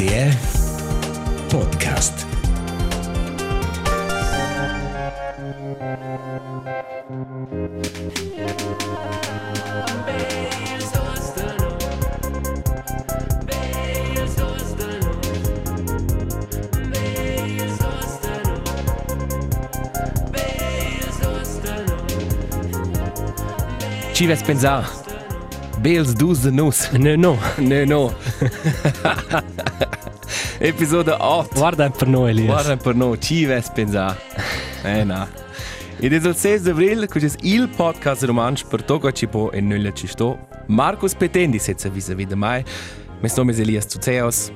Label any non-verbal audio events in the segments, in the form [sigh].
RTR Podcast. Ci ves pensar? Bels dus de nus. No, no. Ne no. [laughs] Episode 8. Guarda per noi, Elias. Guarda per noi, ci ves pensar. Eh na. Ed è il 6 di aprile, che è il podcast romanzo per Togo Cipo e nulla ci sto. Marcus Petendi senza vis-à-vis de mai. Mes nome è Elias Tuceos.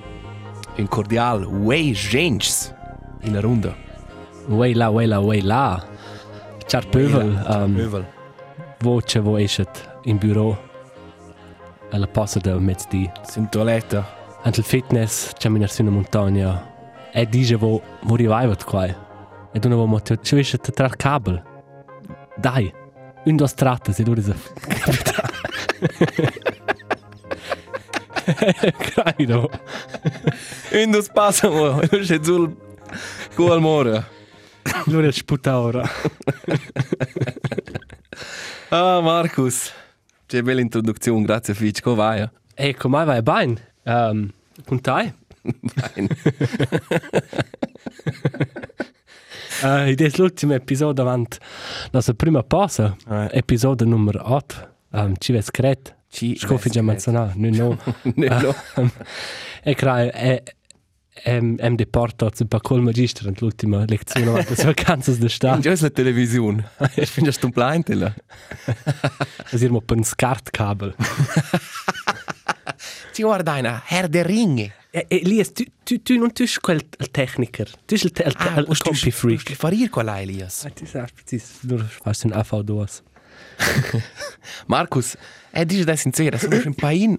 Un cordial way gens in la runda. Way la, way la, way la. Char pövel. Um, Övel. voce vo escet in bureau. Alla posta da mezzdi. Sin toiletta. Ant il fitness, c'è una montagna. E dice vo rivaivat qua. E tu ne vo motio, ci esce te trar kabel. Dai. Un dos tratta, se du resa. Credo. [laughs] In dos passamo, c'è [laughs] sul cual mora. Lura sputa ora. Ah, Markus. C'è bella introduzione, grazie Fitch. Come vai? Ecco, mai vai bene. Um, con te? Bene. Uh, ed è l'ultimo episodio davanti alla nostra prima pausa, Eh. episodio numero 8. Um, ci vedi scret? Ci Scoffi già menzionato, no, no. Ne no. Um, e crai, è em em deportato un po' col magister l'ultima lezione davanti alle vacanze di sta. Già la televisione. Ich finde das ein Pleintele. Così per un scart Ci guarda una, Herr der Ringe. E, e Elias, tu, tu, tu non tu quel tecniker, tu sei il, il, Ah, il, compi freak. Che farir qua Elias. Ah, tu sai, precis, du fast un AV2. Markus, er dice da sincero, sono un pain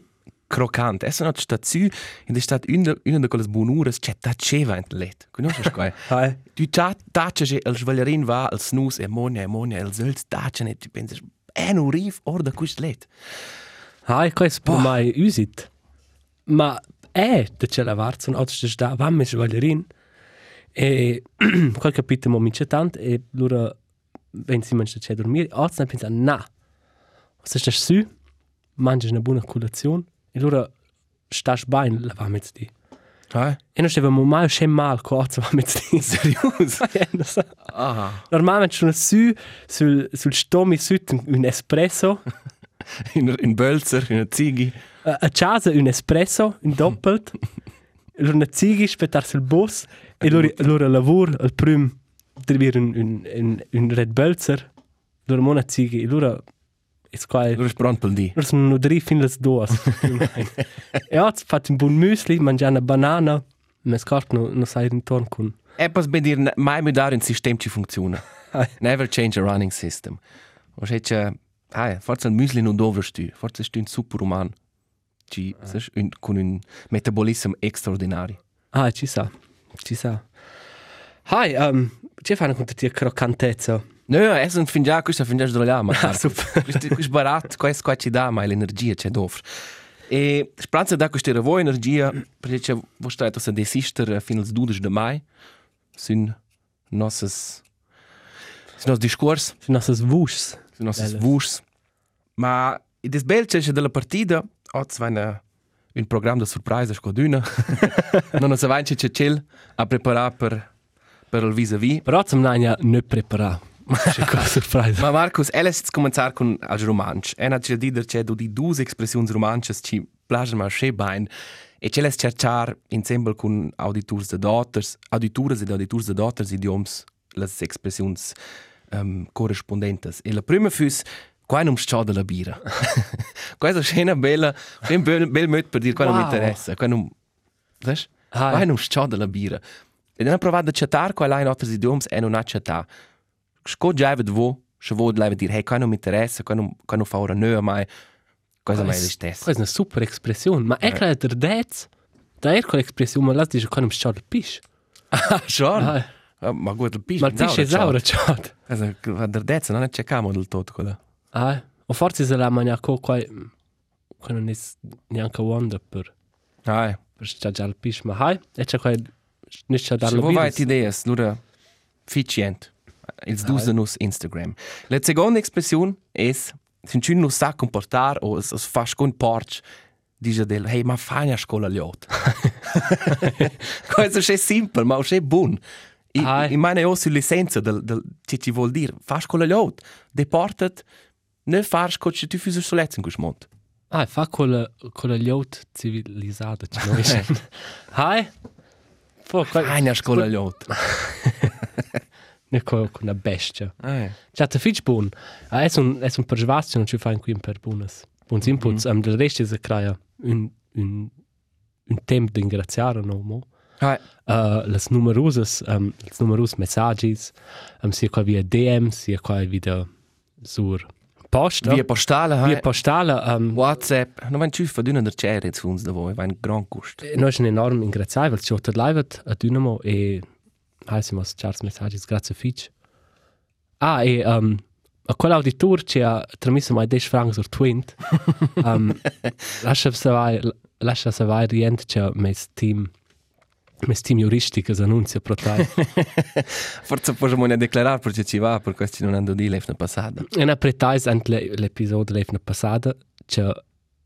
croccante. Esso not sta zu, in der Stadt una una de quelle bonures c'è taceva in let. Conosci qua? Hi. Tu ta tace che il svalerin va al snus e monia e monia il zölz tace e tu pensi è un rif or da quist let. Hi, questo mai usit. Ma è da c'è la varza, un altro sta va mi sbaglierin. E quel capito mo mince tant e loro wenn si mangia c'è dormire, oggi ne pensa na. Se stai su, mangi una buona colazione e loro stai bene la va mit di. Ah, E non stava mai scem mal co oggi va mit di. serius? Ja, non so. Ah, Normalmente sono su sul sul stomi su un espresso. [laughs] in in Bölzer, in a Zigi. A casa un espresso, un doppelt, allora una zighi spettar sul bus e allora lavoro al prim driver un, un, un, un Red Bölzer, allora mo una zighi, allora è qua, Du bist pronto per di. allora sono no drie fin les duas. e oggi fatto un buon muesli, mangiare una banana, ma scarto no, no sai intorno con... Etwas bei dir mai mit ein System ci funziona. Never change a running system. Und ich hätte, ah, forse il Müsli non dovresti forse è un superuman. Ci, sai, un, con un metabolismo extraordinario. Ah, ci sa, ci sa. Hi, um, ci fanno con te croccantezza? No, es un fin già, questo fin già sdrogliamo. Ah, super. Questo è barato, questo qua ci dà, ma l'energia c'è dovre. E spranza da questa vuoi energia, perché c'è, voi state a desister fino al 12 di mai, sin nosses, sin nos discors, Sono nossas vuxs. sin nosses Belles. vurs. Ma il bel c'è della partita, oggi va una, un programma di sorpresa scoduna. non si va c'è c'è a preparare per, per il vis-à-vis. Però zum nicht preparato. [laughs] C'è cosa surprise. Ma Marcus, ella si cominciare con il romanzo. E ha già detto che di due espressioni romanze ci piacciono ma che bene. E ce le cercare insieme con auditores de daughters, auditores ed auditors de daughters idioms, le espressioni um, corrispondentes. E la prima fus, qua non c'è della birra. [laughs] Questa una bella, un bel, bel modo per dire qua non mi Wow. interessa. Qua non, sai? Ah, Qua non c'è della birra. E non ha provato a chattare qua là in altri idioms e non ha chattato. Sco già ved vo, se vo leva dir, hey, qua non mi interessa, qua non, qua non fa ora nö mai. Cosa mai è stesso. Questa è una super espressione. Ma è che der Dez, da è quell'espressione, ma la dice quando mi schade pisch. [laughs] Ah, schon. Ah, Ah, ma guarda, il piscio. ma il pisch è saura schade. Also, der Dezza non è cercamo del tutto quello. Ah, o forse se la mangia co qua, qua non è neanche wonder per... Ah, per sta già il pis, ma hai, e c'è qua, non c'è da Se la vuoi vai vita. idee, allora ficient. Ils dusen nus Instagram. La seconda expressione è se ci non sa comportar o se fa con porch dice del hey ma fai a scuola liot. Questo è semplice, ma è buon. Ah. I meine auch sull'essenza del del che ci vuol dire fa scuola liot. Deportat ne far co che tu fus solezzo in questo mondo. Ah, fa quella liot civilizzata, c'è non è. Hai? Fo, Fai a scuola liot. ne con una bestia. Eh. Già, te fitch buon. Ah, è un, è un persuasio, non ci fai qui per buonas. Buons inputs. Um, del resto è crea un, un, un tempo di ingraziare, no, mo. Ah, Uh, las numerosas, um, las numerosas messages, um, sia qua via DM, sia qua via sur post. via postale, via hai. postale. Um, WhatsApp, non van ciù fa d'una der chere zu uns da voi, va un gran gust. Noi siamo enorm ingraziati, perché ci ho live a Dynamo e heißen was Charles Messages, grazie fitch. Ah, e um, a quell'auditor ci ha trasmesso mai 10 francs sur Twint. um, [laughs] lascia se vai, lascia se vai rient c'è mes team mes team juristiches annunzia pro te. Forse possiamo ne declarare perché ci va, per questi non hanno di l'efna passata. e na pretais ant l'episodio l'evna passata c'è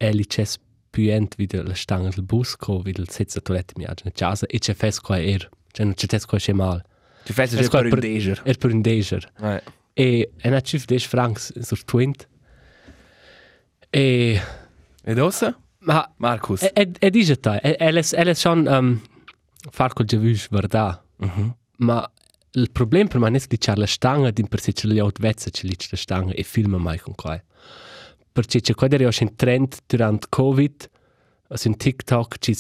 Eli c'es puent vide la stanga del bus co vide il sezza toilette mi agna casa e c'è fes qua er. C'è non c'è tes qua c'è mal. Ci fai Es se qua per un deger. Er per un deger. Eh. E en a cif 10 francs sur Twint. E Ed ossa? ma Marcus. e e, e dice te, e e les e les schon um, far col giavush verda. Mhm. Ma il problem per me è di c'è la stanga di per se c'è gli out vezza c'è lì c'è la stanga e filma mai con qua. Perché c'è qua dere un trend durante Covid, su TikTok ci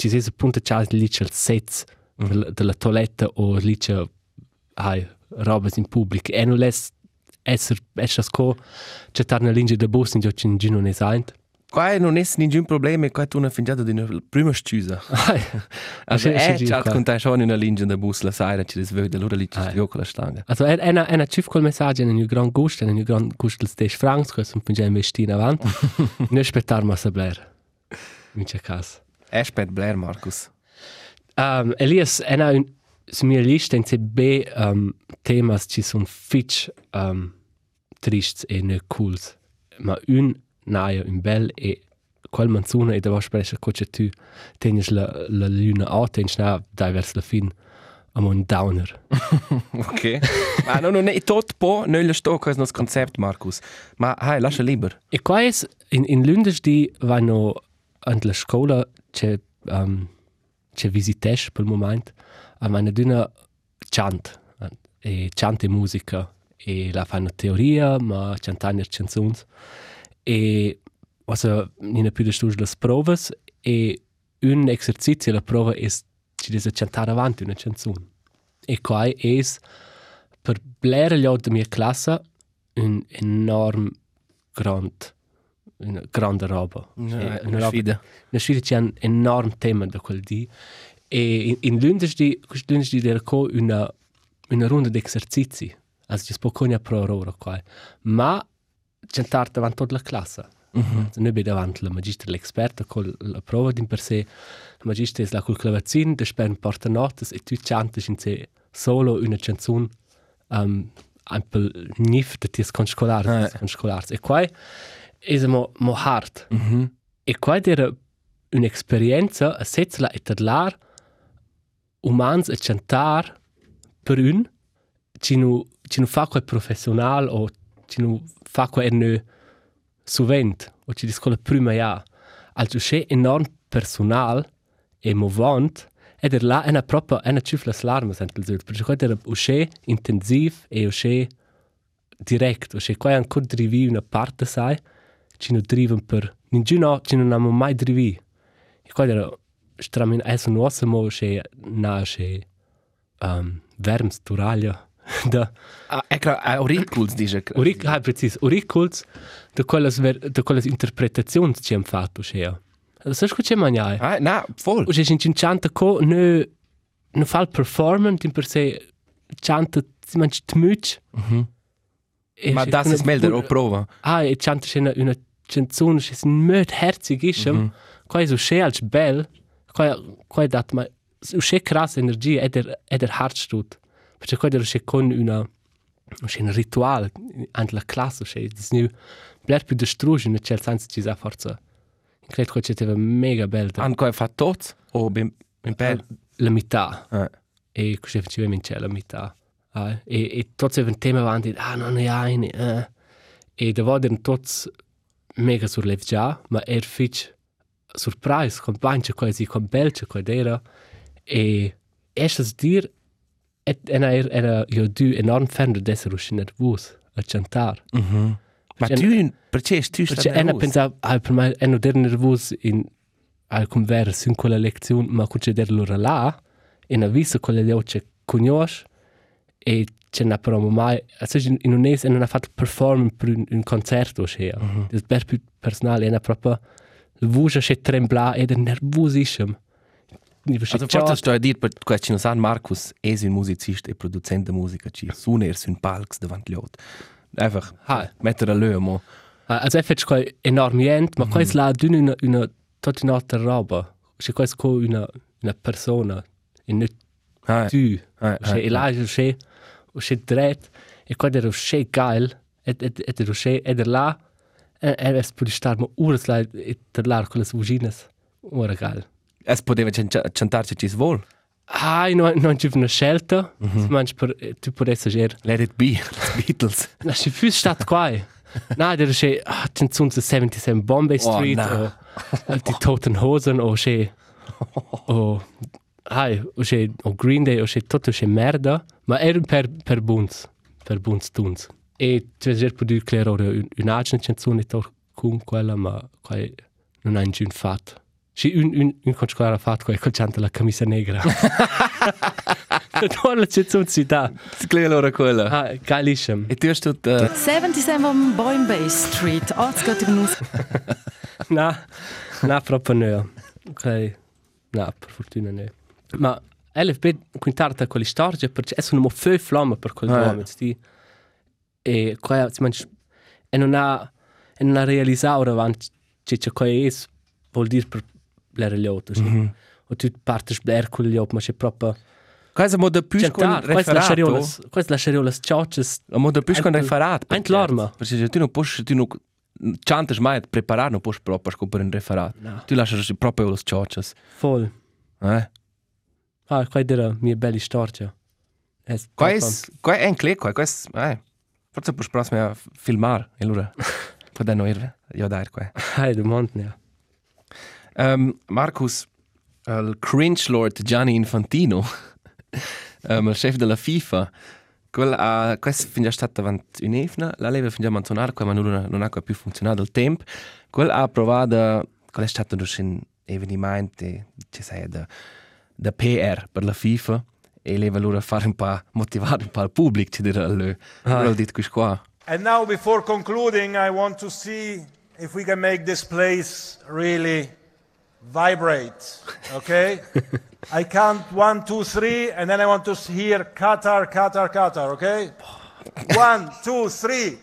ci si appunto c'è lì c'è il set della, toiletta o lì c'è hai roba in pubblico e non les essere essere sco c'è tarna linge de bus in giocin gino ne saint. Qua non è nessun problema, qua tu una fingiata di una prima scusa. Ai. Also, Sì, sì, eh, sì, ci ha qua. contato schon in una linea da bus la sera, ci sveglia, allora lì ci Ah. sveglia con la stanga. Also er er er cif col messaggio in un gran gust, in un gran gust dels 10 francs, che sono già investiti in avanti. non aspettar ma se bler. In c'è caso. Aspet Blair, Marcus. Um, Elias, ena un su mia lista in CB um, temas ci sono fitch um, trists e ne cools. Ma un naia, un bel e quel manzuna e devo spresce coce tu tenis la, la luna a, tenis na dai vers la fin am un downer. [laughs] Ok. Ma no, non è tot po, noi le sto con il nostro concept, Marcus. Ma hai, lascia libero. E qua es in in lundes di vanno an la scuola c'è um, c'è visitesh per il momento a meine dünna chant e chant e musica e la fanno teoria ma chantane canzons e also in più de studio las provas e un esercizio la prova es ci deve cantare avanti una canzone e qua es per blera gli de mia classe un enorm grand una grande roba. Ja, una una sfida. una sfida c'è un enorm tema da quel di. E in, in lunedì lunedì era co una una ronda di esercizi also si può pro ora qua ma c'è davanti tutta la classe Mhm. Also noi davanti la magistra l'esperta con la prova di per sé la magistra è la col clavezzin da sper porta notes e tu canti in sé solo una canzone um, un po' nif da ties con scolars Ah. con scolars e qua è mo mo hard Mhm. e qua era un'esperienza a setzla e tadlar umans a cantar per un ci nu ci nu fa quel professional o ci nu fa quel ne suvent o ci discola prima ja also c'è enorm personal e movant ed er la ena propria ena ciflas larmas ent il zult perché qua era usce intensiv e usce direct usce qua ancora drivi una parte sai ci nu driven per ninguno ci non abbiamo mai drivi. E qua era stramin es un ossa mo che na che um, verms duraglia [laughs] da Ah, ecco, auriculs, dice. Uric, ah, precis, auriculs de quelles, ver, de quelles interpretazioni ci hem fatto che Sai scu c'è mangiare? Ah, na, voll. O c'è in chanta co ne ne fa il performance in per sé chanta si mangi tmuc. Mhm. Ma das ist melder, o prova. Ah, e chanta c'è una, una canzone che si möt herzig ist. Mm -hmm. Qua è so che als bel, Qua qua dat ma usce cras energia ed ed er Herzstut. Perché qua usce con una un ritual ant la classe dis nu bler più destruge in cel senso ci sa forza. Credo che c'è mega bel Han quai fa tot o ben per la metà. eh. e così faceva in cielo a metà. Ah, e, e tutti avevano tema avanti, ah, non ne hai, ne, eh. E da erano tutti mega surlev già, ma er fitch surprise, con banche quasi, con belce qua era. E esce a dir, et era, era, era io du enorm fan di essere uscito nervos a cantare. Mhm. Ma Perché- tu perché tu Perché stai ena pensava, ah, per me, eno der nervos in, al converso in quella lezione, ma cuce der loro là, e na visto quelle le oce conosce, e c'è na però mai, also in, in un es, e non ha fatto perform per un, un concerto, cioè, mm -hmm. è per più personale, e na proprio, la voce c'è trembla, ed è nervosissimo. Also forse sto a dir per questo San Marcus è un musicista e producente di musica ci suona er sun palcs davanti gli altri. Einfach Ah. mettere a l'uomo. Also è fatto qua enormamente, ma qua è là d'una una, una, tutta un'altra roba. C'è qua è una, una persona, e Ah, tu. eh, Elijah usce usce dret e quando era usce geil et et et era usce ed era là e es pudi star mo ures la et der lar con las vuginas ora geil Es poteva cantarci ci svol. ai no non ci una scelta manch per tu potesse ger Let it be, Beatles. [laughs] na si füs stat quai na der usce ah tin zum 77 Bombay Oh, Street na. o die toten hosen o usce o ai usce o Green Day usce tutto usce merda ma era per per buns per buns tuns e tu ger poter clerare un'altra canzone tor con quella ma quai non ha un fat Sì, un, un, un [laughs] ha fatto quel canta la camisa negra. Non la canzone si dà. Skleja allora quella. Ah, geilissimo. E tu hast tut uh, 77 on Bombay Street. Arts geht in uns. No, no, proprio no. Ok. No, per fortuna no. Ma LFB quintarta quelle storie perché sono mo feu flamme per quel uomo, sti. E qua si manch e non ha e non ha realizzato avanti che c'è qua è vuol dire per blere gli altri, sì. O tu parti bler con gli altri, ma c'è proprio Quasi mo da più con Centar, questa la referato. sceriola, questa la sceriola ciocces. Mo da più con Ein- referat. ein l'orma. Perché tu non puoi tu non chantas mai preparare non puoi proprio scopare un referat. No. Tu lasci proprio le cioccias. Voll. Eh? Ah, qua era mia bella storia. Es Qua è qua è un clic, qua è eh. Forse puoi prossimo a filmare e allora [laughs] può da noi io dai qua. Hai de Montne. Um, Marcus, il cringe lord Gianni Infantino, um, [laughs] il chef della FIFA, quel ha, questo fin già stato avanti un'efna, la leva fin già manzonare, qua ma non, non ha più funzionato il tempo, quel ha provato, quel è stato un avvenimento, ci sai, da, da PR per la FIFA, e leva allora fare un po' motivare un po' il pubblico, ci dirà lui. Allora ho detto questo qua. And now, before concluding, I want to see if we can make this place really vibrate. Okay? [laughs] I count one, two, three, and then I want to hear Qatar, Qatar, Qatar. Okay? One, two, three.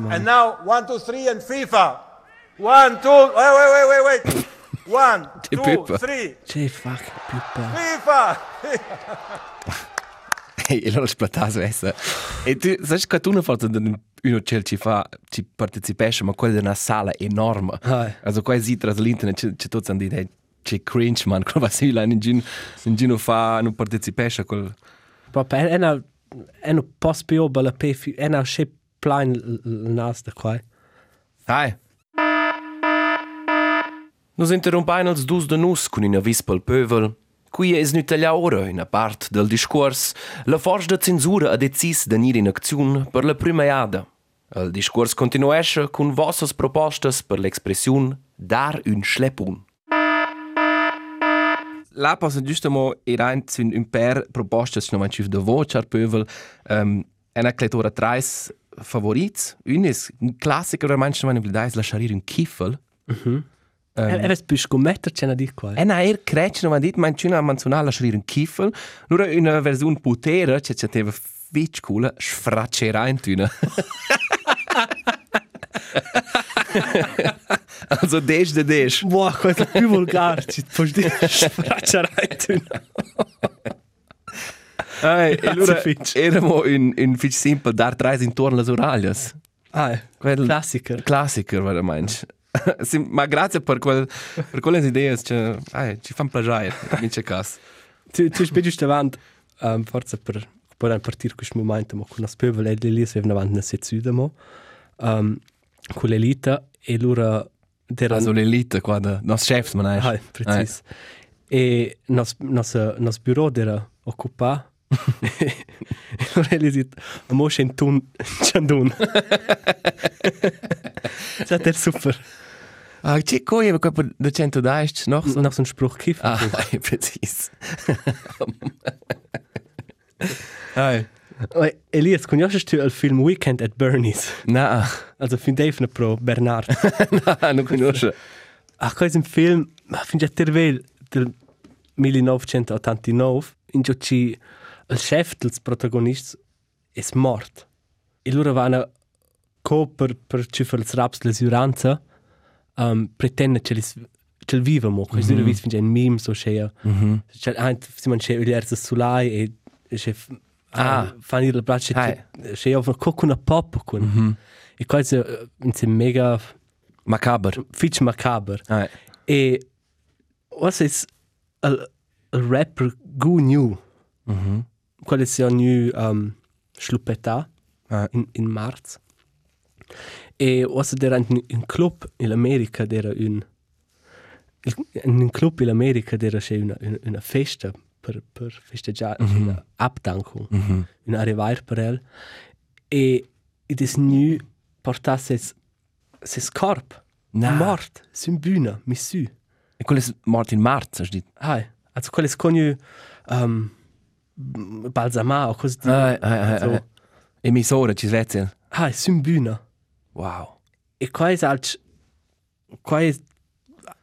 Good. And now one, two, three, and FIFA. One, two. Wait, wait, wait, wait, wait. [laughs] One, two, three. C'è fuck [laughs] FIFA. [laughs] E allora splattato essa. E tu, sai che tu non fai uno che ci fa, ci partecipasse, ma quella è una sala enorme. Ah. Also qua si tra l'internet c'è tutti hanno detto c'è cringe man, [laughs] quello va si là in gin in gin fa non partecipasse quel Proprio è una è un post più bella pe è una shape plan nas da qua. Dai. Nos interrompain els dus de nus con una vis pel pövel. Qui es nu taglia ora una part del discurs. La forza de censura ha decis de nir in acziun per la prima iada. Il discurs continuesce con vossas propostas per l'expression dar un schleppun. La posso giustamo era un, un per propostas no manchiv de voce al pövel. Um, una cletora trais favorits. Un is un classico romanzo man il la scharir un kiffel. È è più scommettere c'è una di qua. E na er crece no man dit man chuna manzonal la scharir un kiffel. Lura una versione putera che c'è teva fitch cool sfraccerà in tuna. Also deš de deš. Boah, questo è più volgare, ci puoi dire spracciarai tu. Ai, e Grazie, allora Fitch. eramo in in Fitch Simple dar tres intorno alle oraglias. Ah, Quel classiker. classiker, veramente. [laughs] Sim, ma grazie per quel per quelle idee, che ai, ci fanno piacere, in c'è caso. Tu, tu spedi davanti, um, forse per, per un partire questo momento, ma con la spövel e lì si avevano davanti una sezione, mo, um, con l'elite, e loro... Der Also l'elite qua da nos chefs man Ah, è. precis. E nos, nos, nos bureau era occupato. e allora gli dit, a mo c'è un [laughs] ciandun. Cioè, è super. Ah, c'è coi e qua da 110 noch so. Noch so ein Spruch kiffen. Ah, precis. Ai. Oh, Elias, conosci tu il film Weekend at Bernie's? Na, Also, fin Dave pro Bernard. [laughs] na, non conosco. Ach, questo è un film, ma fin già tervel del 1989, in cui ci il chef del protagonista è morto. E loro vanno co per, per ci fare il raps dell'usuranza, um, pretende che li che il vive mo, questo mm -hmm. fin un meme so. Mhm. C'è anche si man c'è il erzo sulai e c'è Ah. fanno il braccio Hai. c'è c'è con una pop con. Mm -hmm. E questo è mega Macabre. fitch macabre. Ai. E was is il, il rapper Gu New, Mhm. quale sia new um, schluppetta Ah. in, in marzo. E was era un, un club in America, era un, in un club in America era c'è una, una, una festa per, per festeggiare, mm -hmm. una abdankung, mm -hmm. un arrivare per el. E it is new portasse ses, ses corp, Na. mort, sin bühne, missu. E quello è Martin Marz, hast du dit? Ah, also quelle scognu um, balsamà o così di. Ai, ai, ai, So. ai. Emissore, ci svezia. Ah, sin bühne. Wow. E qua è alc... Qua è...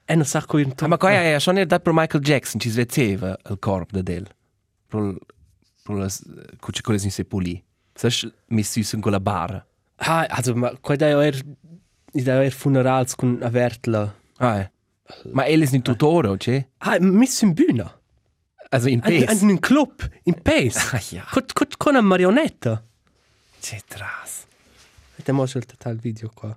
E non sa coi in Ah, ma qua è schon er dat per Michael Jackson, ci svezeva il corpo da del. Pro pro las cuce quelle sin sepuli. Sas missu sun con la barra. Ah, also, ma qua da er... Da er funerals con avertla. Ah. Ma el is in tutore, c'è? Ah, miss in bühne. Also in In pes. un club, in pace. [laughs] Ah, ja. Con, con, con una marionetta. C'è tras. Vediamo il total video qua.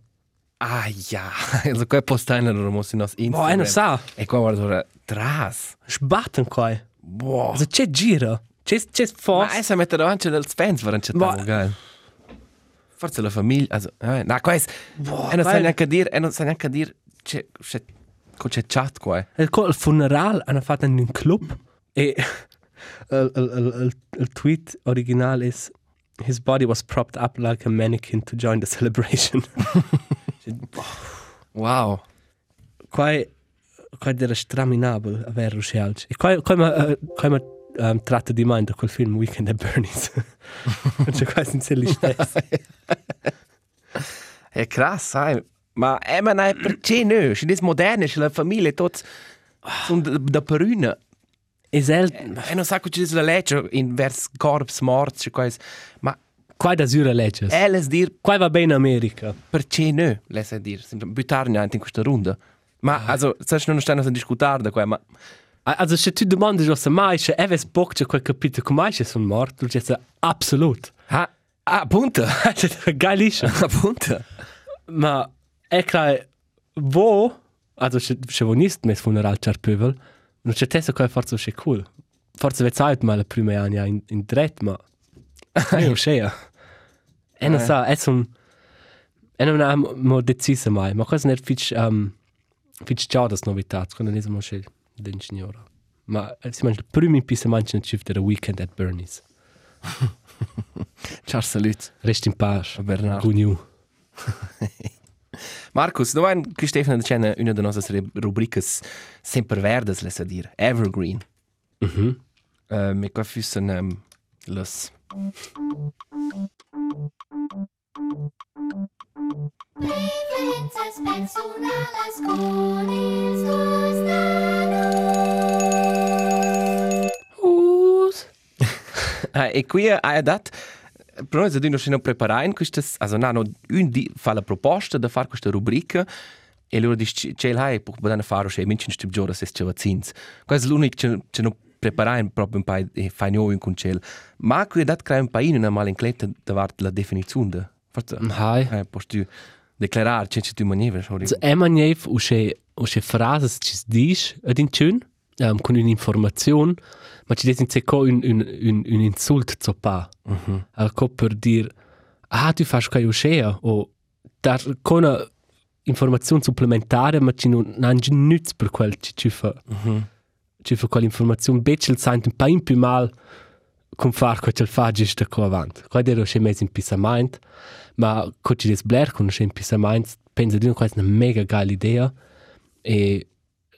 Ah, ja. Also qua postane lo mo sin nos in. Boah, e non sa. E qua guarda ora tras. Sbatten qua. Boah. Also, c'è gira. C'è, c'è Ma forza. essa mette davanti dels fans, waren c'è Ma- tanto geil. Forse la famiglia, also, eh, na, qua è... Boah, E non sa neanche dir, e non neanche dir, c'è, c'è, c'è chat qua. Il, co- il funeral hanno fatto in un club e [laughs] il, il, il, il tweet originale è His body was propped up like a mannequin to join the [laughs] celebration. [laughs] Wow. qua è qua era straminabile avere Ruscialci. E qua, qua, ma, uh, qua ma um, tratta di mind quel film Weekend at Bernie's. [laughs] cioè qua senza gli stessi. È krass, sai. Ma è ma nei perché no? Ci des moderne, ci la famiglia tot sono da, da peruna. E sel, E non sa che ci la legge in vers corps morts, ci quais. Ma qua da Zura Legges. elles dir Qua va bene America. perché no? Lesa dir, buttarne in questa ronda. Ma also, sai non stanno a discutere da qua, ma Ah, Also se tu domandi cosa mai c'è Eves Bock c'è quel capito come mai c'è sono morto, tu dici absolut. ah, ah, punta. [laughs] Geilissimo. [laughs] Punta. Ma che wo, also se se wo nist mes funeral char pövel, non c'è testa che forse c'è cool. Forse vet sait mal le prime anni in in dret, ma io c'è. E non sa, è un e non ha mo decisa mai, ma cosa net fitch um fitch già das novitats, quando ne siamo c'è l'ingegnere. Ma eh, si mangia il primo pisa mangia shift der weekend at Bernie's. [laughs] Ciao, salut. Rest in pace. Bernard. Good [laughs] new. Markus, nu ein Stefan da c'è una de nostre rubricas sempre verdes, lesa dir, evergreen. Mhm. Uh, mi qua füssen um, las Diferencias personales con estos nanos. [laughs] Ah, e qui ha dat però noi dobbiamo non preparare in questa also no, no, un di fa la proposta da fare questa rubrica e loro dice c'è hai può poterne fare c'è minci stip giorno se c'è vaccins. È l'unico che che non preparare proprio un po' e fai noi in concel. Ma qui dat crea un po' in una mal incletta davart la definizione de. Forse Hai. eh posso tu declarar c'è c'è tu maniera sorry. Also, è maniev usce usce frases ci dis ad in chun um, con un'informazione ma ci desin se co un, un, un, un insult zo pa mm -hmm. al co per dir ah tu fas kai uscea o dar con una informazione supplementare ma ci non han nütz per quel ci ci fa mm -hmm. ci fa quell'informazione becel saint un pa in più mal con far co cel fagi sta co avant qua dero che mes in pisament ma co ci des bler con che in pisament pensa di questa una mega geile idea e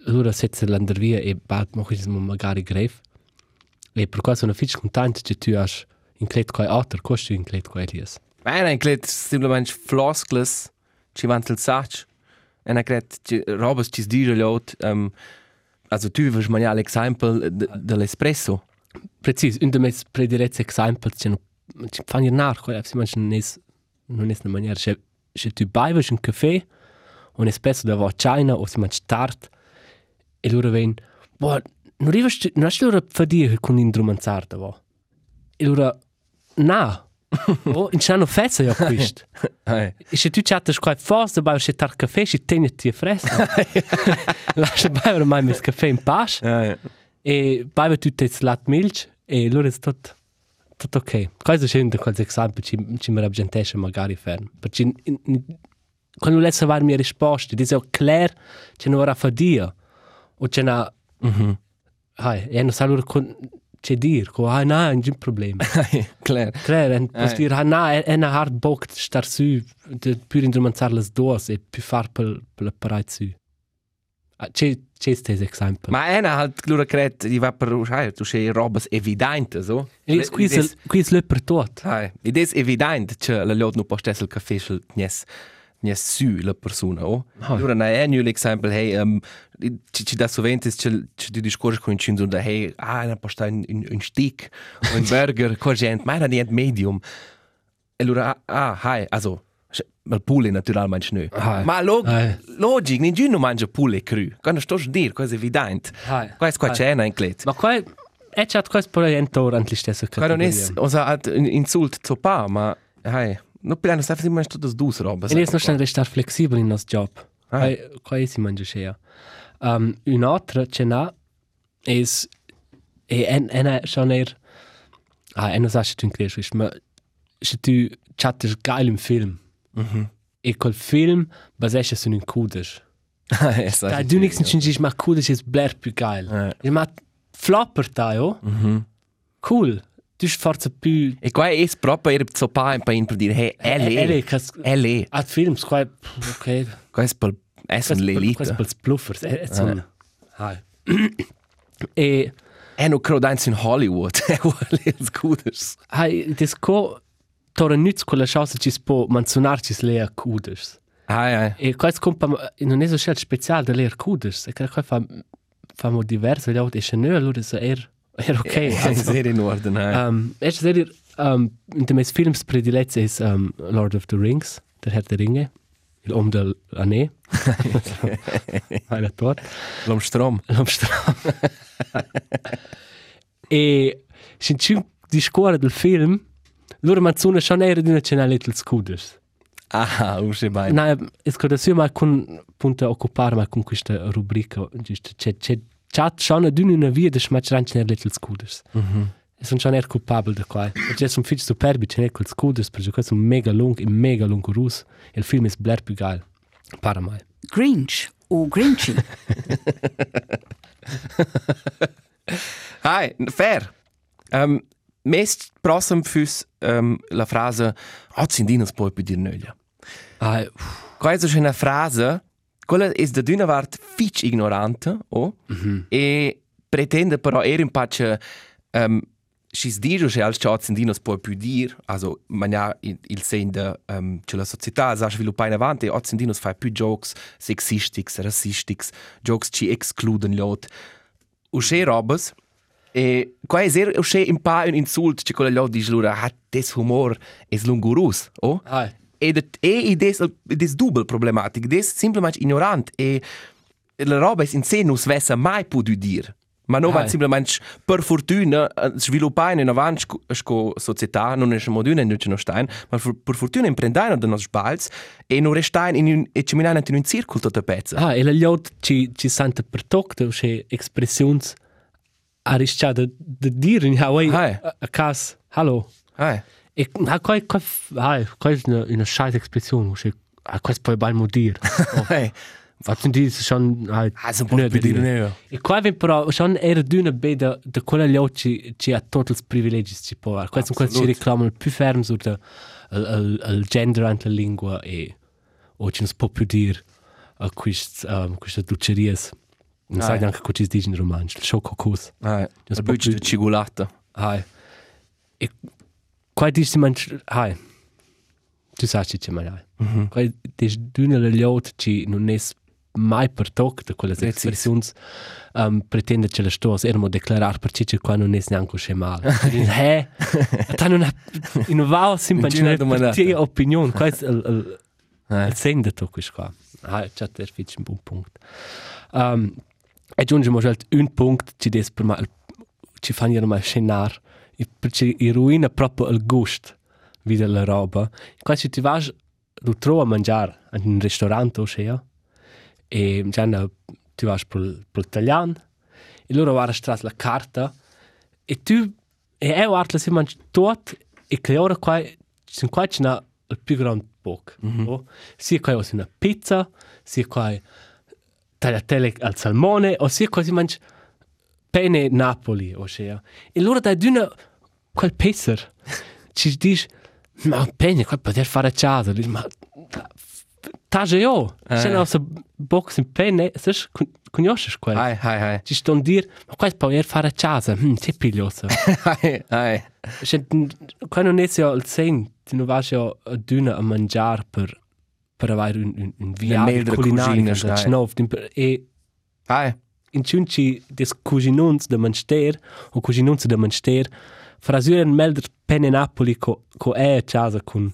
allora setze l'andervia e bad mo che magari grave e per questo sono fitch contento che tu hai inclet quai alter costi inclet quai elias Bene, ich glaube, simplemente Floskles, ci vanno il sacco. E ich glaube, Robes ci dice laut, um, also tu wirst mal ja l'esempio dell'espresso. precis un de mes prediletti exempel che ci fanno nar quella si mangia non è non è una maniera se se tu bevi un caffè un espresso da va china o si mangia tart e loro ven boh non riesci non riesci loro a dire con indrumanzar da va e loro na oh in chano fezza ja questo Hey. e se tu chattes qua forse bevi un tart caffè si tieni ti fresca lascia bere mai mes caffè in pace e bevi tutte slat milch. E allora è tutto tutto ok. Questo è un qualche esempio ci, ci mi rappresentasce magari fermo. Perché in, in, quando lei sa mia risposta, dice oh, Claire c'è una ora fa dia o c'è una Mhm. hai e non sa allora con c'è dir, co ah no, non c'è problema. Klar. [laughs] Claire, en Ai. posso dire ah no, è una hard bock star su de più indrumanzar le dos e più far la parai su. C'è c'è questo esempio. Ma einer halt lura kret, die war per hai, tu sei robes evidente, so. E qui è qui è per tot. Hai, ed è evidente che la lot no postessel caffè sul nies nies su la persona, oh. Hai. Lura na è un esempio, hey, um, ci ci da sovente che ci di discorso con cinzo da hey, ah, na posta un un, un stick o un burger, co gente, ma era niente medium. Lura ah, hai, also Mal pule naturalmente schnö. Hai. Ma log Hai. logic, nessuno mangia pule cru. Quando sto a dire, è evidente. Hai. Questo qua c'è in clet. Ma qua è già questo proietto ora anche stesso Qua non è, also hat un insult zu pa, ma hai, no piano sta immer sto das dus roba. E adesso non restar flessibile in nostro job. Ah. Qua qua si mangia scea. Um, un'altra ce n'ha è e en en schon er ah en sa tu increis ma se tu chattes geil im film Mhm. e col film basesce su un cudes Es da du nix nicht nicht mach cudes ist bler più geil Ja. ich mach flopper da jo Mhm. cool du forza più E qua è proprio er zu pa in pa in per dire hey, ele ele. cas Ele. at films qua ok Qua è per essen l'elite. Questo per bluffers è so hai e E no crodans in Hollywood. [laughs] E vuole els cudes. hai des co tora nütz con la chance ci spo manzonarci le cudes Ai ai. E questo compa non è so scelto speciale da leer kudes. E che qua fa fa mo diverso, gli altri e noi allora se er er ok. È sehr in ordine. ai. Um, e se dir um, in de mes films prediletti is um, Lord of the Rings, der Herr der Ringe, il om del anè. Einer tot. L'om strom. L'Amsterdam. [laughs] e sin ciù di scuola del film, loro manzona schon era di una cena little scooters. Ah, usce bai. No, es che adesso ma con punto occupare ma con questa rubrica giusto c'è c'è chat schon ad una via de smatch ranch ner little scooters. Mhm. E sono già ner culpabile da qua. E c'è un fitch superbi c'è ner col scooters perché questo è un mega lung e mega lungo rus e il film è bler più geil. Para mai. Grinch o Grinchy. Hai, fair. Um, mest prossum füs um, la frase "Oh, Zindinos poi più dir nöglia". Ah, Questa è una frase, quella è da d'una part fitch ignorante, oh, e pretende però era un pace um, si dice che als chat Zindinos poi più dir, also man ja il, il sen de um, che la società sa sviluppa in avanti, o Zindinos fa più jokes sexistics, racistics, jokes ci excluden lot. Usce robes, E qua è usce un pa un insult che quella lot dice lura hat des humor es lungurus, oh? ah, e de, e des des double problematic des simplement ignorant. E la roba is in se nus vessa mai potu dir ma no va simplement per fortuna sviluppai in avanti sco, società non è moduna in no stein ma per fortuna imprendai de nos balz e no restain in un e ci minan in un circolo tutta pezza. Ah, e la gliot ci ci sente per toc de che expressions ariscia de de dir in Hawaii a, cas hallo. Ah e ha quai quai ha quai una una scheiß che a quai poi bal modir hey. was sind die? Schon halt ah so può dire ne E qua vem però schon era d'una beda de quella gliot ci ha tots els privilegis ci può quai sono quasi ci reclamano più ferm sur de al al al gender ant la lingua e o ci non può più dir a quist um, questa ducerias non Ah, sai eh. neanche co ci dici in romanzo il schokokos ah Das il buccio di proprio- cigolata hai e qua dici man hai tu sai ci c'è mai hai Mhm. qua dici d'una la gliot ci non è mai per toc de quelle Precis. expressions um, pretende che la stos ermo declarar per ci qua non è neanche che mal eh ta non ha in va simplement Non c'è una domandata. per tia opinion. Qua è il il ah il sende to quis qua ah c'è der fitch un buon punct um, e giungiamo già un punct ci des per mal ci fanno io mai scenar e perché i ruina proprio il gust vide la roba. Qua ci ti vas tu trovi a mangiare in un ristorante o sia e già tu vas per per italiano e loro va a la carta e tu e io guardo se mangi tot e che ora qua sono qua c'è una il più grande poc oh? sia qua una pizza sia qua tagliatelle al salmone o sia qua si mangia pene Napoli o sia. E loro dai d'una quel pesser ci dici ma pene qua poter fare a casa Dici, ma Tage io, c'è una box in penne, sai, conosci quel? hai hai hai. Ci sto a dire, ma qua puoi fare casa, hm, sei piglioso. [laughs] hai hai. Cioè, qua non è sia il sen, tu non vai a d'una a mangiare per, per avere un, un, un viaggio culinario, e hai. in ciunci des cuginuns de manster o cuginuns de manster frasuren melder penne Napoli co, co è a casa con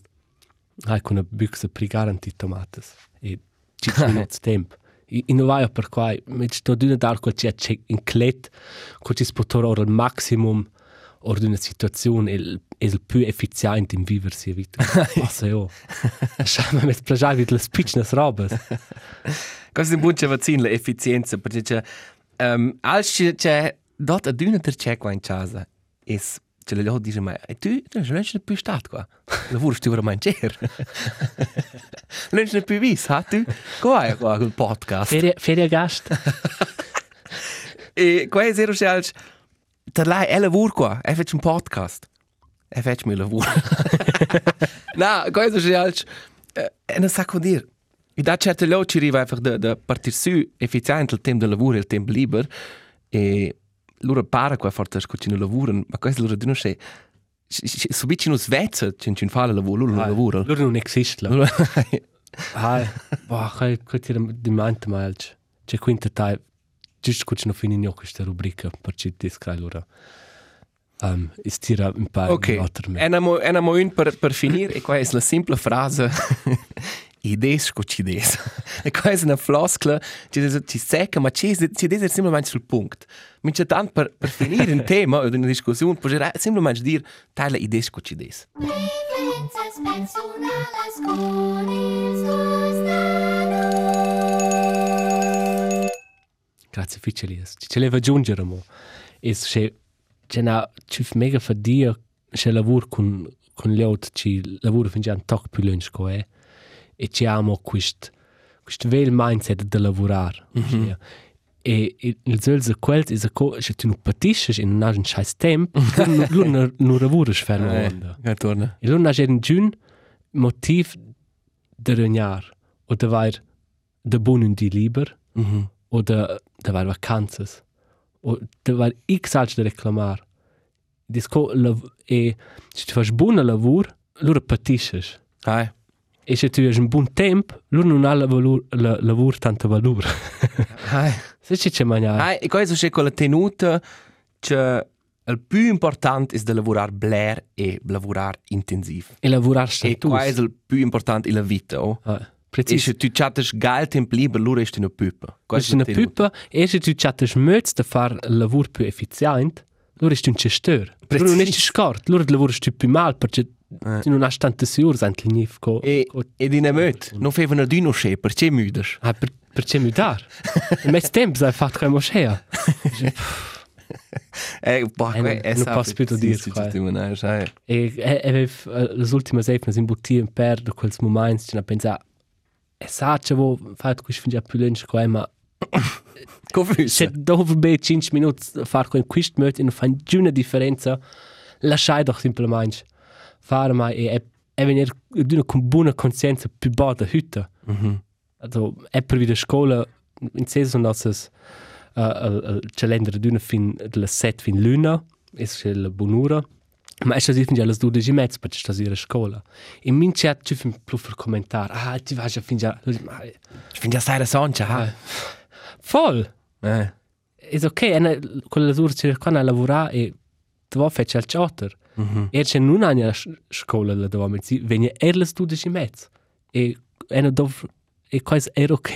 hai con una büchse prigaranti tomates. E ci sono [laughs] temp. I, in vai per qua mit sto d'una dar quel c'è in clet co ci spotor ora il maximum or d'una situazione il è il più efficiente in viversi a vita passa io Schau mit plagiare le spitchnes robes Questo è un buon vaccino, l'efficienza, perché c'è... Um, als c'è... c'è dot a d'una ter c'è qua in casa, es... C'è le loro dice, ma e tu non c'è più stato qua. Lavoro tu ora a mangiare. Non c'è più visto, ha tu? Come è qua col podcast? ferie ferie gast [laughs] E qua è zero c'è. Per lei è lavoro qua, è fatto un podcast. È fatto mio lavoro. no, questo c'è als... E non sa cosa dire. E da certe loro ci arriva einfach da, da partir su efficiente il tempo del lavoro e il tempo libero e loro para qua forse scucino lavoro, ma questo loro dicono che su vicino svezza c'è un fa il lavoro, loro lavoro. Loro non esiste. Loro- Hai, [laughs] boh, kai kai ti di mente mal. C'è quinta tai. Giusto che non finì questa rubrica per ci descrivere loro. Um, istira un po' Ok, enamo, enamo un per, per finire e qua è la semplice frase [laughs] idees scoci idees. E qua è una floscola ci, ci secca, ma ci, ci deve semplicemente sul punto. Mince tant per, per finire un tema o una discussione, potrei semplicemente dire tale idees scoci idees. Preferences personales con il suo strano. Grazie Ficelias. Ci ce leva aggiungere mo. E se c'è una ci fa mega fadia se lavoro con con gli altri ci lavoro fin già un toc più lungo è e ci amo quest quest vel mindset de lavorare. Mm -hmm. E e il zelze quel is a co se tu non patisci in un scheiß temp, lu nu nu lavoro fermo onda. Ja, torna. E non c'è un giun motiv de regnar o de vair de bunen di liber Mm -hmm. oder da war vacanzas o da war x alts de reclamar disco e se tu fas buona lavur lura patisces Hai. E se tu hai un buon temp lura non ha la valur, la, lavur tanta valur Hai. [laughs] se ci c'è mangiare Hai, e qua è c'è quella tenuta che il più importante è di lavorare blair e lavorare intensiv. E lavorare E status. qua è il più importante in la vita, oh. Ah, E Preciso. se tu chattas geil tempo libero, allora è una pupa. Questa è una pupa e se tu chattes möts da far il lavoro più efficiente, allora è un gestor. Però non è Preciso. scort, allora lavori tu più mal perché tu non hai tante anche lì. Co, E, e di nemöt, non fevano di no sche, perché müdes? ah, per, perché mi dar? In mezzo tempo hai fatto come moschea. [laughs] Eh, boh, Eh, non- non posso più dire, qua. Tu non sai. E avevo le ultime settimane in bottiglia in per da quels momenti ci ho pensato [coughs] e sa che vo fatto questo fin già più lunch qua ma Come se dopo be 5 minuti fare con questo möt non fa una differenza lasciai doch semplicemente fare ma e e, e venire di una con buona coscienza più bada hütte Mhm. also è per wieder scuola in season das uh, il calendar d'una fin della set fin luna è la bonura ma è così fin già le 12 e mezzo perché sta a scuola e min chat ci fin più per commentare ah ti vai già fin già Ich finde ja sehr sonja, ha. voll Eh. è ok è quella ora ci ricorda a lavorare e tu vuoi fare il chatter Mhm. e c'è non anni a scuola la dove mi si viene er le 12 e mezzo e e non dov e quasi era ok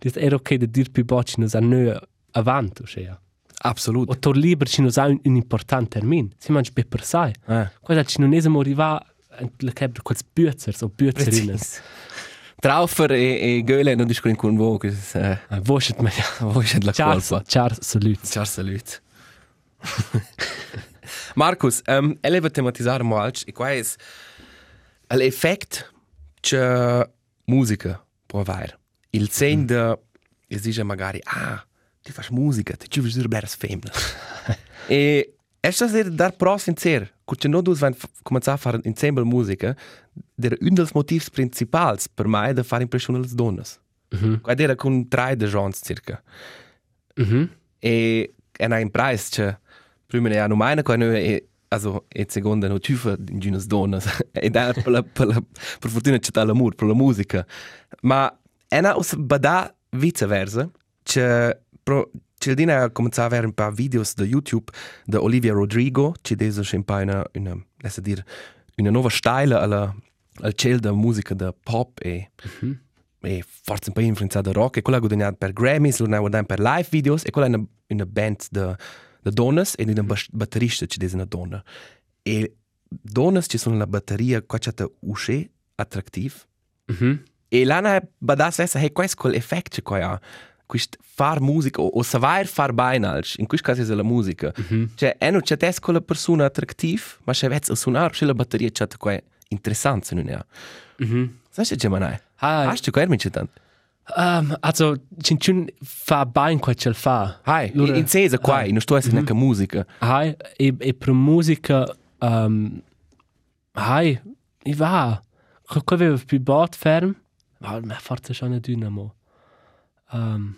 das era ok da dir più bocci nos a noi avanti cioè Absolut. o tor liber ci nos ha un, un important termin si mangi per per sai Eh. quasi ci non esimo arriva le cabra quels büzers o büzerinnen Precis. Traufer e, e Göle non discutono con voi, che eh, ah, voscet ma voi siete la colpa. Charles salut Ciao, salut. [laughs] Marcus, um, eleva tematizzare molto e qua è l'effetto che musica può avere. Il segno de, il dice magari, ah, tu fai musica, tu vuoi dire belle femmine. [laughs] e è stato dar pro sincero, che non due vanno cominciare a fare insieme musica, era un dei motivi principali per me di fare impressione alle donne. mhm Qua era con tre de gens circa. mhm E è una impresa che prima ne hanno mai quando è also e seconda no tüfa di unas donnas. [laughs] E da per la per la per fortuna c'è l'amore per la musica. Ma è una us bada viceversa che pro c'è dina ha cominciato a avere un paar videos da YouTube da Olivia Rodrigo ci desa c'è un po' una una lascia dire una nuova stile alla al cielo da musica da pop e e forse un po' influenzata da rock e quella ha guadagnato per Grammys, lo ha guadagnato per live videos e quella è una, una band da, da donne e bas- batterista ci una donna e donne ci sono la batteria qua c'è da usce attrattiv mhm. E l'hanno badass essa hey questo quel effetto che qua ha questo far musica o, o saper far bene alc in questo caso è la musica cioè è non c'è test con la persona attrattiv ma c'è vezzo suonare c'è la batteria c'è qua interessante se non è mhm sai c'è Gemini ah Hast du gehört mit dann? Um, also cincun fa bain qua ce fa Hai, Lura- in Cesa qua, Ah. non sto essere neanche musica. Hai, e, e per musica, um, hai, i va, qua aveva più bot ferm, ma ma forse c'è una dynamo. Um,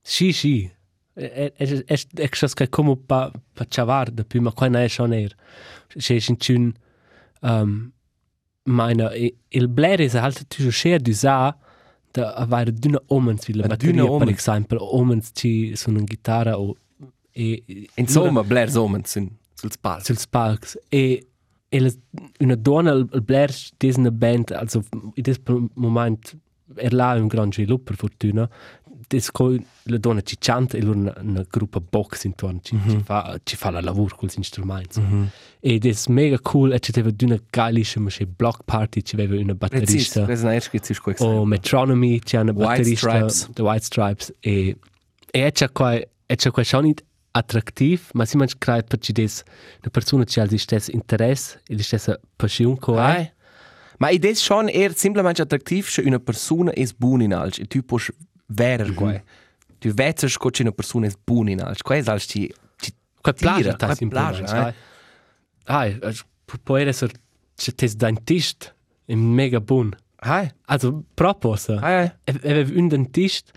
sì, sì, è è è è che come pa pa chavar da più, ma qua non è schon er. C'è in um, meine, il Blair è halt tu share di sa da avere d'una omens la Una batteria per omens. esempio omens ci sono una chitarra o e Insomma, Blair Somens sind sul palco. sul palks e e la, una donna il il Blair è una band also in questo momento er là un gran sviluppo per fortuna des co la donna ci canta e loro una, una gruppa box intorno ci, ci fa ci fa la lavoro con gli strumenti e des mega cool e c'era una geilissima maschine block party ci aveva una Precis, batterista. ist ein erstes ist gut o Metronomy c'è una White batterista Stripes. The White Stripes e e c'è qua e c'è qua schon nicht attraktiv ma si manch crei per ci des una persona ci ha il stesso interesse e la stessa passione co Hai. Ma id ist schon eher simplemente attraktiv, se una persona è buona in alc, e tu puoi verer qua. Tu vezi che una persona è buona in alc, qua è alc ci ci qua tira, plagia ta plagia, eh. ai può essere c'è tes dentist è mega buon Hai. also proposta Hai. e aveva un dentist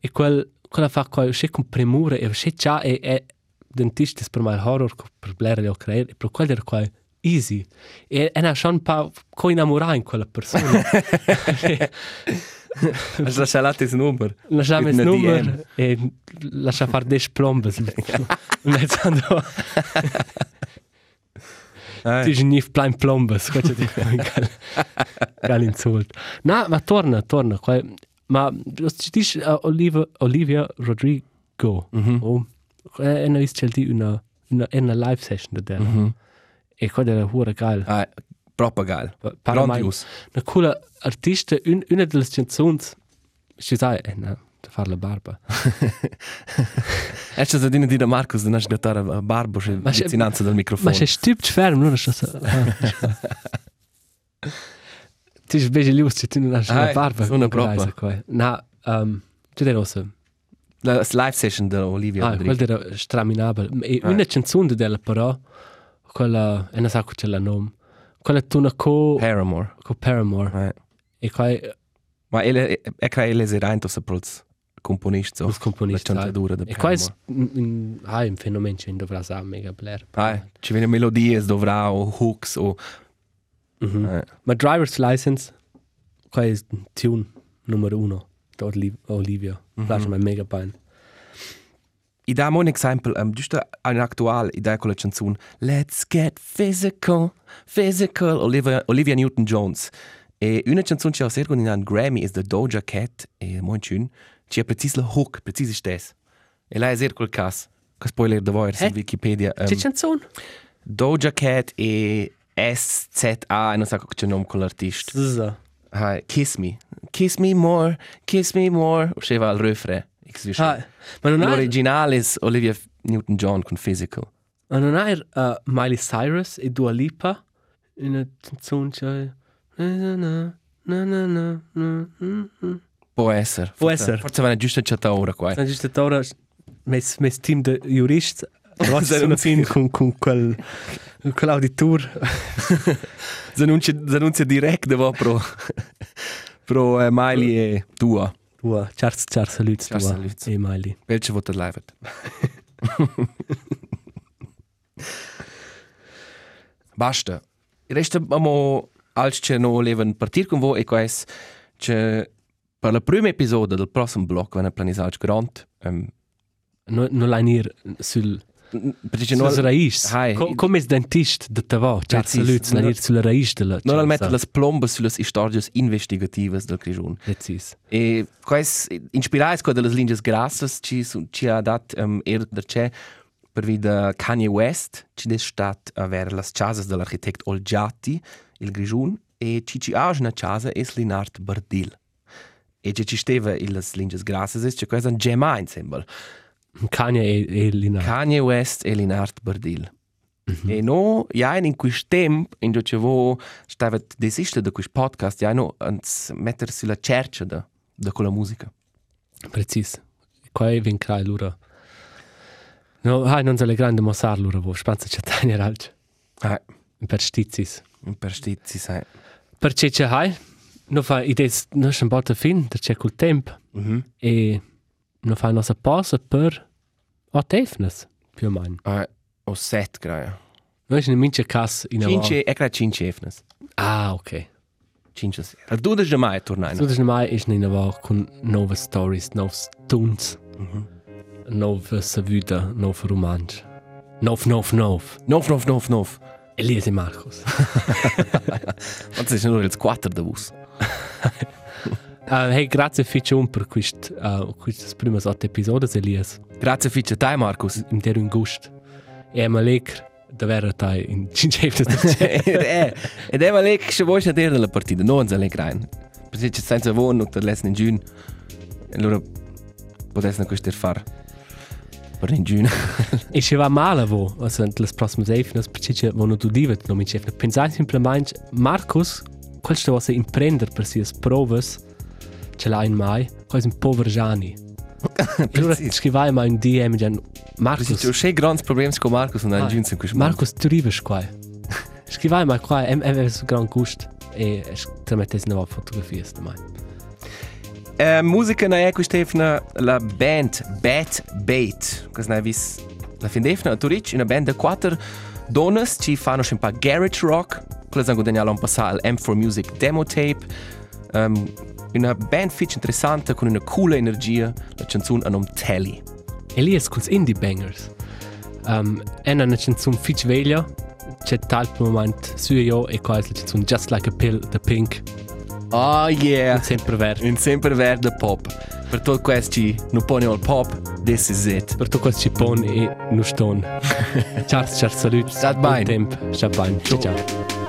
e quel quella fa qua c'è con premura e c'è già e e dentist è per me horror per blare le occhiaie e per quel era qua easy e e na schon pa co innamorare in quella persona [laughs] [laughs] Schon das Nummer? lasciamo il numero e lascia fare des plombes. [laughs] [laughs] Mezzando. [laughs] Ti Eh, je nif plein plombes, cosa ti gal, gal insult. Na, ma torna, torna, qua, ma ci dici uh, Olivia, Olivia Rodrigo, Mhm. oh, è una vis di una una una live session da della. Mhm. E qua della hura geil. ah, mai Grandios. una coole artista, un, una delle canzoni, ci sai, eh, [laughs] no, da fare la barba. Ecco, se dine dire Marcus, da nasce gattare a barbo, [laughs] c'è Ma c'è- vicinanza del microfono. Ma se stupt ferm, non so. Ti ljubš, če ti ne daš Aj, la barba. za kaj. Na, um, če delo se. La live session da Olivia Ah, Rodrigo. era straminabile. E Ah. una canzone della però, quella, e non so c'è la nome, quella tuna co, Paramore. co Paramore. Eh. E qua Ma ele, è che ele si reinto se prols componist so. Componist, La cantadura de E qua ah, un fenomeno che dovrà essere mega blair. Ah, ci viene melodie, dovrà o hooks o... Mhm. Eh. Ma driver's license, qua è tune numero uno, da Oli- Olivia. Mhm. Piace mi mega bene. I da un esempio, um, giusto un attuale, i da con la canzone Let's get physical, physical, Olivia, Olivia Newton-Jones. E una canzone che ha sergo in un Grammy è da Doja Cat, e molto schön, che ha precis la hook, precis stes. E lei è ser quel cas, che spoiler da voi su? Wikipedia. Um, C'è canzone? Doja Cat e SZA, e non so che nome con l'artista. Zza. Hi, kiss me. Kiss me more, kiss me more. Usciva il refrain. Ah, ma non hai, L'originale è Olivia Newton-John con Physical. ma non hai uh, Miley Cyrus e Dua Lipa in una canzone c'è... Na, na, na, na, na, na, na, na. Può essere. Può Forse- essere. Forse una giusta certa ora qua. Sono giusto ora mes, mes team de juristi Rossi Sono fin con, con quel, [laughs] con quell'auditor. S'annuncia [laughs] direct devo pro, [laughs] pro eh, Miley e tua. Tua, Charles, Charles, saluts Charles, tua. saluts. E Miley. Welche vota live? Basta. Resta amo als che no leven partir con voi e quais che per la prima episodio del prossimo blog vanno planisals grand. Um, Non no l'hai nir sul... raiz. Hai. Co, come il dentist de tavo. Charles, Precis. saluts, l'hai nir sulla raiz de la... non al mettere las plombas sulle storie investigative del Grigion. Precis. E quais inspirais co delle lingue grassas ci ci ha dat um, er der c'è per vida Kanye West ci des stat aver las casas dell'architect Olgiati il Grigion e ci ci ha una casa es Linart Bardil. E ci ci steva il las lingue grassas es ci quais un gemma ensemble. Kanye e, e Lina. Kanye West e Linart Bardil. E no, ja in quist temp in cui vo stava desiste da quist podcast, ja no ans metter sulla cercia da da quella musica. Precis. Qua è vin crai lura. No, hai non se le grande mossar lura vo. Spanza c'è tania alc. Ah, Per stizis. per stizi sai. Perché c'è hai? No fa idees, no schon bald fin, der c'è col temp. Mhm. E no fa nossa pausa per a tefnes, più o meno. Ah, o set graia. No è in mince cas in a Cinque, e cra cinque efnes. Ah, ok. Cinque sera. Du da mai tornare. So das mai ist in a con nove stories, nove tunes, nove savuda, nove romansch. Nov, nov, nov. Nov, nov, nov, nov. Elise Marcos. Und das ist nur jetzt quattro da bus. [laughs] Uh, hey, grazie Ficcion per quist, uh, quistas primas otto episodes, Elias. Grazie fice te, Markus. Im der un gust. E ma leker, da vera tai in [laughs] c'è. Ed è, ed è mal che se vuoi sapere della partita, non se le grain. Perché c'è senza vuon und der lessen in giun. E allora potesse na questo far. Per in giun. E se va male vo, also in les proximes eifnes, perché c'è vono tu divet no mi c'è. Pensai simplement Marcus, quel sto se imprender per sias provas, ce l'ha in mai, quasi un povero Gianni. E allora scrivai mai un DM gen Markus, Marcus. c'è c'è grandi problemi con Markus und ein giun in questo. Marcus, tu rivas qua. Scrivai mai qua, em em es gran gust e te mettes na fotografias da mai. Eh, musica na è quest'efna la band Bad Bait. Cosa ne vis? La fin d'efna a Turic, una band de quattro donnes ci fanno un po' garage rock. Quella sangue Daniela un passato al M4 Music demo tape. Um, una band fitch interessante con una coola energia. La canzone a nome Telly. Elias culs Indie Bangers. Um, en una canzone fitch veglia, c'è tal moment su io e qua è la canzone Just Like a Pill, The Pink, Oh yeah! sempre verde. In sempre verde pop. Per tutto questo non pone al pop, this is it. Per tutto questo ci pone e non stone. [laughs] ciao, ciao, salut. Stat bene. Tempo. Ciao, bene. Ciao, ciao.